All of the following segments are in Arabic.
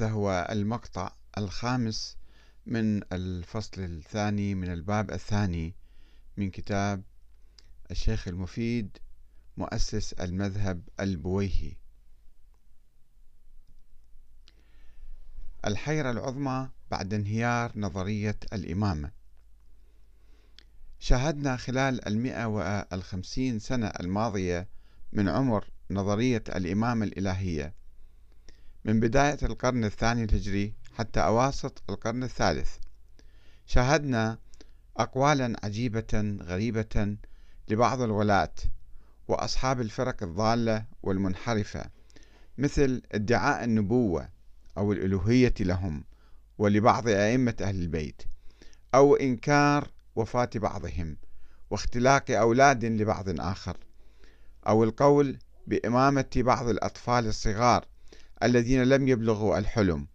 هذا هو المقطع الخامس من الفصل الثاني من الباب الثاني من كتاب الشيخ المفيد مؤسس المذهب البويهي. الحيرة العظمى بعد انهيار نظرية الإمامة. شاهدنا خلال المئة والخمسين سنة الماضية من عمر نظرية الإمامة الإلهية. من بداية القرن الثاني الهجري حتى أواسط القرن الثالث. شاهدنا أقوالا عجيبة غريبة لبعض الغلاة وأصحاب الفرق الضالة والمنحرفة مثل ادعاء النبوة أو الألوهية لهم ولبعض أئمة أهل البيت أو إنكار وفاة بعضهم واختلاق أولاد لبعض آخر أو القول بإمامة بعض الأطفال الصغار الذين لم يبلغوا الحلم.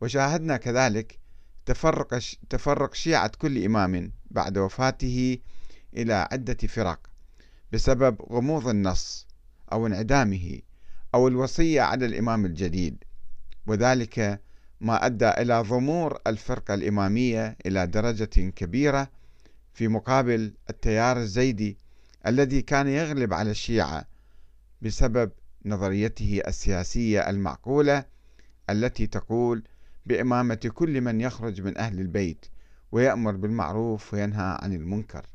وشاهدنا كذلك تفرق تفرق شيعة كل إمام بعد وفاته إلى عدة فرق بسبب غموض النص أو انعدامه أو الوصية على الإمام الجديد وذلك ما أدى إلى ضمور الفرقة الإمامية إلى درجة كبيرة في مقابل التيار الزيدي الذي كان يغلب على الشيعة بسبب نظريته السياسية المعقولة التي تقول بإمامة كل من يخرج من أهل البيت ويأمر بالمعروف وينهى عن المنكر.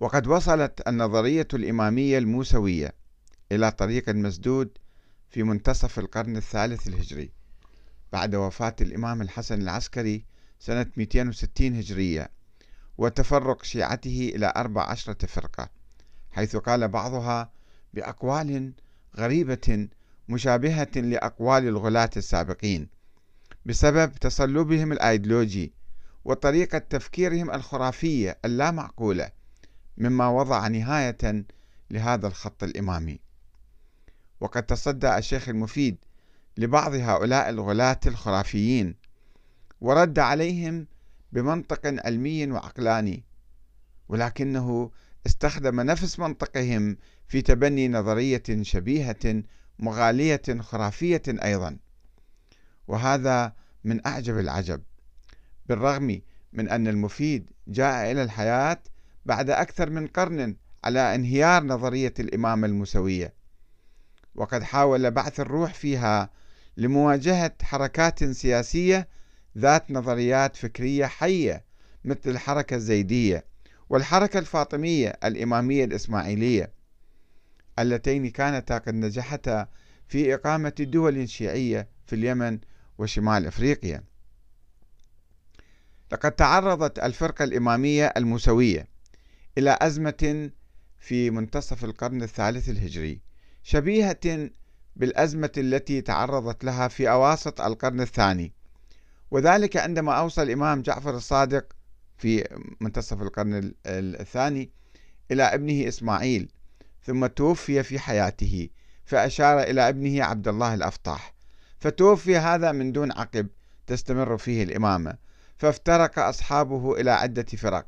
وقد وصلت النظرية الإمامية الموسوية إلى طريق مسدود في منتصف القرن الثالث الهجري بعد وفاة الإمام الحسن العسكري سنة 260 هجرية وتفرق شيعته إلى أربع عشرة فرقة حيث قال بعضها بأقوال غريبة مشابهة لأقوال الغلاة السابقين بسبب تصلبهم الأيديولوجي وطريقة تفكيرهم الخرافية اللامعقولة مما وضع نهاية لهذا الخط الإمامي. وقد تصدى الشيخ المفيد لبعض هؤلاء الغلاة الخرافيين ورد عليهم بمنطق علمي وعقلاني ولكنه استخدم نفس منطقهم في تبني نظرية شبيهة مغالية خرافية أيضا. وهذا من أعجب العجب بالرغم من أن المفيد جاء إلى الحياة بعد أكثر من قرن على انهيار نظرية الإمامة الموسوية وقد حاول بعث الروح فيها لمواجهة حركات سياسية ذات نظريات فكرية حية مثل الحركة الزيدية. والحركة الفاطمية الإمامية الإسماعيلية اللتين كانتا قد نجحتا في إقامة دول شيعية في اليمن وشمال أفريقيا. لقد تعرضت الفرقة الإمامية الموسوية إلى أزمة في منتصف القرن الثالث الهجري شبيهة بالأزمة التي تعرضت لها في أواسط القرن الثاني. وذلك عندما أوصى الإمام جعفر الصادق في منتصف القرن الثاني إلى ابنه إسماعيل ثم توفي في حياته فأشار إلى ابنه عبد الله الأفطاح. فتوفي هذا من دون عقب تستمر فيه الإمامة. فافترق أصحابه إلى عدة فرق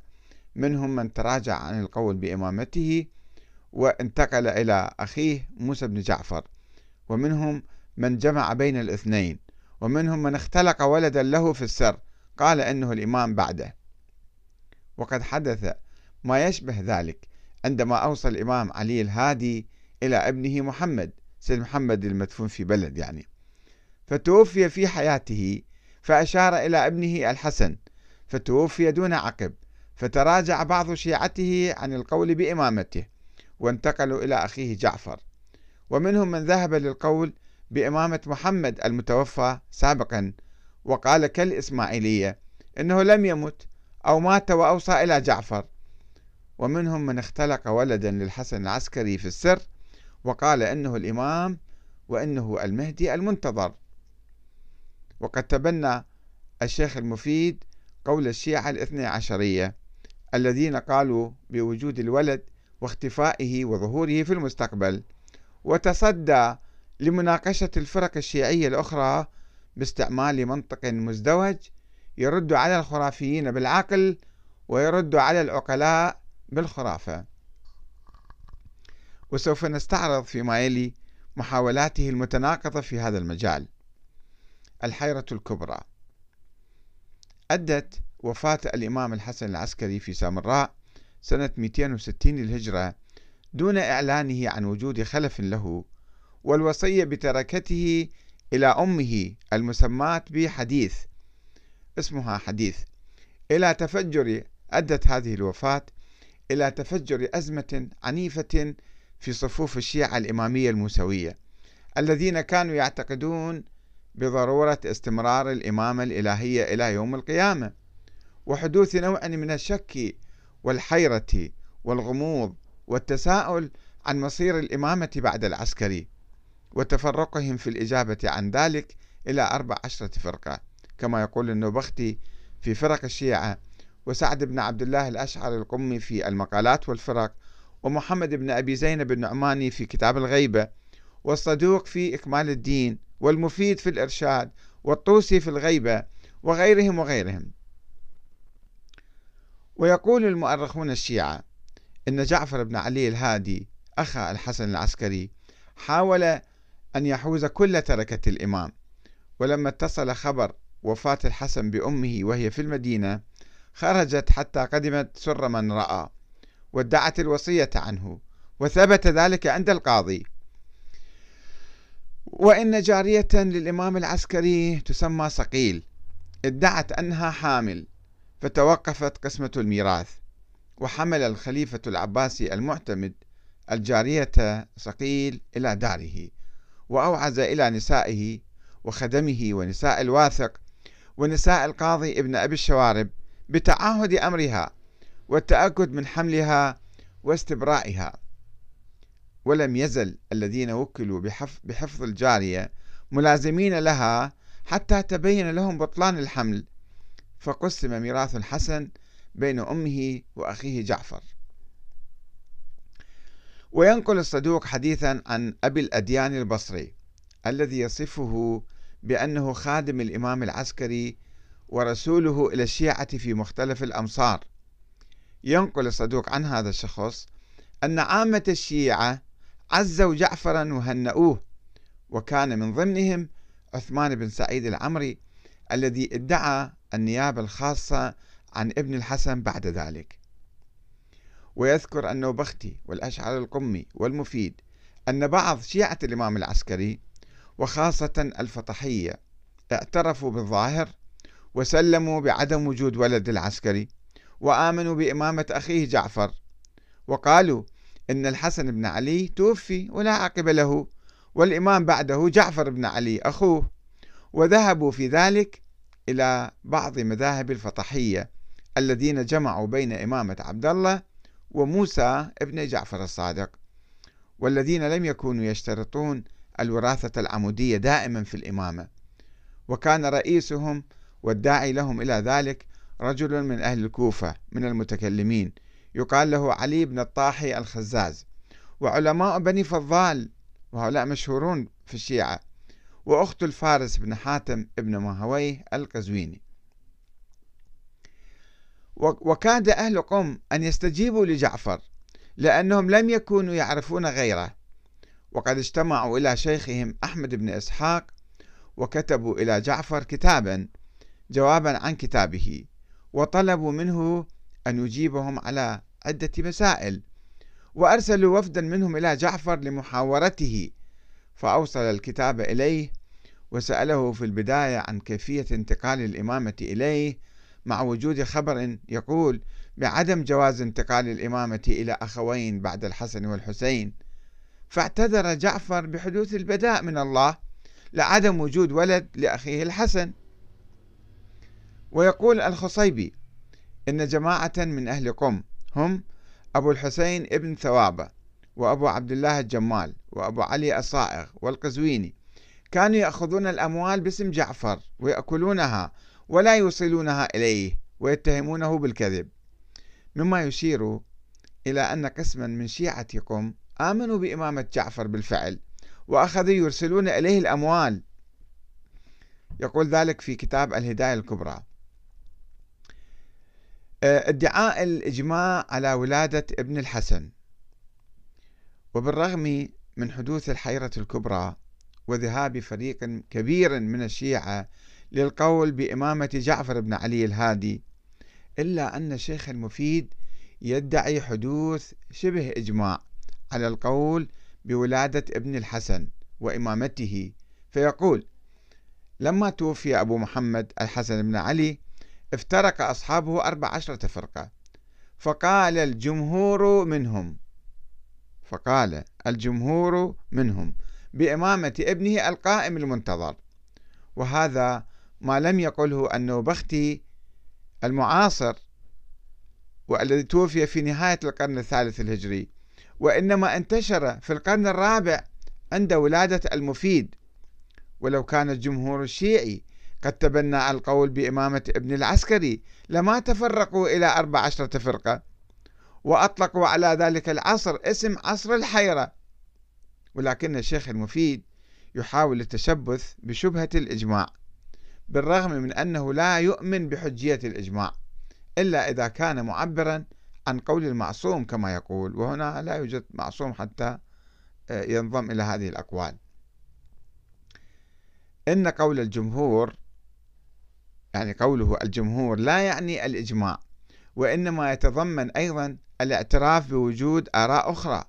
منهم من تراجع عن القول بإمامته وانتقل إلى أخيه موسى بن جعفر ومنهم من جمع بين الاثنين ومنهم من اختلق ولدا له في السر قال إنه الإمام بعده. وقد حدث ما يشبه ذلك عندما أوصى الإمام علي الهادي إلى ابنه محمد سيد محمد المدفون في بلد يعني. فتوفي في حياته فأشار إلى ابنه الحسن فتوفي دون عقب فتراجع بعض شيعته عن القول بإمامته وانتقلوا إلى أخيه جعفر. ومنهم من ذهب للقول بإمامة محمد المتوفى سابقا وقال كالإسماعيلية إنه لم يمت أو مات وأوصى إلى جعفر. ومنهم من اختلق ولدا للحسن العسكري في السر وقال إنه الإمام وإنه المهدي المنتظر. وقد تبنى الشيخ المفيد قول الشيعة الاثني عشرية الذين قالوا بوجود الولد واختفائه وظهوره في المستقبل. وتصدى لمناقشة الفرق الشيعية الأخرى باستعمال منطق مزدوج يرد على الخرافيين بالعقل ويرد على العقلاء بالخرافة. وسوف نستعرض فيما يلي محاولاته المتناقضة في هذا المجال. الحيرة الكبرى. أدت وفاة الإمام الحسن العسكري في سامراء سنة 260 للهجرة دون إعلانه عن وجود خلف له والوصية بتركته إلى أمه المسماة بحديث اسمها حديث. إلى تفجر أدت هذه الوفاة إلى تفجر أزمة عنيفة في صفوف الشيعة الإمامية الموسوية الذين كانوا يعتقدون بضرورة استمرار الإمامة الإلهية إلى يوم القيامة وحدوث نوع من الشك والحيرة والغموض والتساؤل عن مصير الإمامة بعد العسكري وتفرقهم في الإجابة عن ذلك إلى أربع عشرة فرقة. كما يقول النوبختي في فرق الشيعة وسعد بن عبد الله الأشعر القمي في المقالات والفرق ومحمد بن أبي زينب النعماني في كتاب الغيبة والصدوق في إكمال الدين والمفيد في الإرشاد والطوسي في الغيبة وغيرهم وغيرهم. ويقول المؤرخون الشيعة إن جعفر بن علي الهادي أخا الحسن العسكري حاول أن يحوز كل تركة الإمام ولما اتصل خبر وفاة الحسن بأمه وهي في المدينة خرجت حتى قدمت سر من رأى وادعت الوصية عنه وثبت ذلك عند القاضي. وإن جارية للإمام العسكري تسمى صقيل ادعت أنها حامل فتوقفت قسمة الميراث وحمل الخليفة العباسي المعتمد الجارية صقيل إلى داره وأوعز إلى نسائه وخدمه ونساء الواثق ونساء القاضي ابن أبي الشوارب بتعاهد أمرها والتأكد من حملها واستبرائها. ولم يزل الذين وكلوا بحفظ الجارية ملازمين لها حتى تبين لهم بطلان الحمل فقسم ميراث الحسن بين أمه وأخيه جعفر. وينقل الصدوق حديثا عن أبي الأديان البصري الذي يصفه بأنه خادم الإمام العسكري ورسوله إلى الشيعة في مختلف الأمصار. ينقل الصدوق عن هذا الشخص أن عامة الشيعة عزوا جعفرا وهنأوه وكان من ضمنهم عثمان بن سعيد العمري الذي ادعى النيابة الخاصة عن ابن الحسن بعد ذلك. ويذكر النوبختي والأشعر القمي والمفيد أن بعض شيعة الإمام العسكري وخاصة الفطحية اعترفوا بالظاهر وسلموا بعدم وجود ولد العسكري وآمنوا بإمامة أخيه جعفر. وقالوا إن الحسن بن علي توفي ولا عقب له والإمام بعده جعفر بن علي أخوه. وذهبوا في ذلك إلى بعض مذاهب الفطحية الذين جمعوا بين إمامة عبد الله وموسى ابن جعفر الصادق والذين لم يكونوا يشترطون الوراثة العمودية دائما في الإمامة. وكان رئيسهم والداعي لهم إلى ذلك رجل من أهل الكوفة من المتكلمين يقال له علي بن الطاحي الخزاز. وعلماء بني فضال وهؤلاء مشهورون في الشيعة وأخت الفارس بن حاتم ابن مهويه القزويني. وكاد أهل قم أن يستجيبوا لجعفر لأنهم لم يكونوا يعرفون غيره. وقد اجتمعوا إلى شيخهم أحمد بن إسحاق وكتبوا إلى جعفر كتابا جوابا عن كتابه وطلبوا منه أن يجيبهم على عدة مسائل وأرسلوا وفدا منهم إلى جعفر لمحاورته فأوصل الكتاب إليه وسأله في البداية عن كيفية انتقال الإمامة إليه مع وجود خبر يقول بعدم جواز انتقال الإمامة إلى أخوين بعد الحسن والحسين. فاعتذر جعفر بحدوث البداء من الله لعدم وجود ولد لأخيه الحسن. ويقول الخصيبي إن جماعة من أهل قم هم أبو الحسين ابن ثوابة وأبو عبد الله الجمال وأبو علي الصائغ والقزويني كانوا يأخذون الأموال باسم جعفر ويأكلونها ولا يوصلونها إليه ويتهمونه بالكذب مما يشير إلى أن قسما من شيعة قم آمنوا بإمامة جعفر بالفعل وأخذوا يرسلون إليه الأموال. يقول ذلك في كتاب الهداية الكبرى. آه، ادعاء الإجماع على ولادة ابن الحسن. وبالرغم من حدوث الحيرة الكبرى وذهاب فريق كبير من الشيعة للقول بإمامة جعفر بن علي الهادي إلا أن الشيخ المفيد يدعي حدوث شبه إجماع. على القول بولادة ابن الحسن وإمامته فيقول لما توفي أبو محمد الحسن بن علي افترق أصحابه أربع عشرة فرقة فقال الجمهور منهم فقال الجمهور منهم بإمامة ابنه القائم المنتظر وهذا ما لم يقله النوبختي المعاصر والذي توفي في نهاية القرن الثالث الهجري وإنما انتشر في القرن الرابع عند ولادة المفيد. ولو كان الجمهور الشيعي قد تبنى القول بإمامة ابن العسكري لما تفرقوا إلى أربع عشرة فرقة وأطلقوا على ذلك العصر اسم عصر الحيرة. ولكن الشيخ المفيد يحاول التشبث بشبهة الإجماع بالرغم من أنه لا يؤمن بحجية الإجماع إلا إذا كان معبرا عن قول المعصوم كما يقول وهنا لا يوجد معصوم حتى آه، ينضم إلى هذه الأقوال. إن قول الجمهور يعني قوله الجمهور لا يعني الإجماع وإنما يتضمن أيضا الاعتراف بوجود آراء أخرى.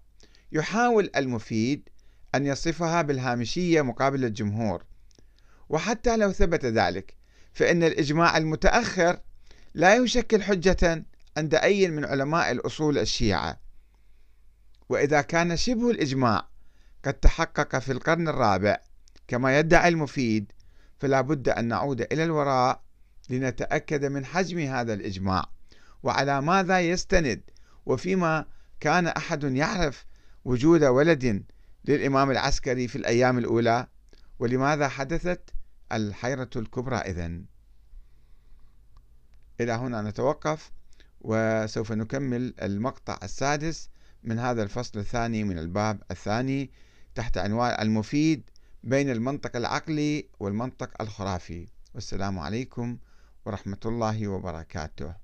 يحاول المفيد أن يصفها بالهامشية مقابل الجمهور. وحتى لو ثبت ذلك فإن الإجماع المتأخر لا يشكل حجة عند أي من علماء الأصول الشيعة. وإذا كان شبه الإجماع قد تحقق في القرن الرابع كما يدعي المفيد فلا بد أن نعود إلى الوراء لنتأكد من حجم هذا الإجماع وعلى ماذا يستند وفيما كان أحد يعرف وجود ولد للإمام العسكري في الأيام الأولى ولماذا حدثت الحيرة الكبرى إذن؟ إلى هنا نتوقف. وسوف نكمل المقطع السادس من هذا الفصل الثاني من الباب الثاني تحت عنوان المفيد بين المنطق العقلي والمنطق الخرافي. والسلام عليكم ورحمة الله وبركاته.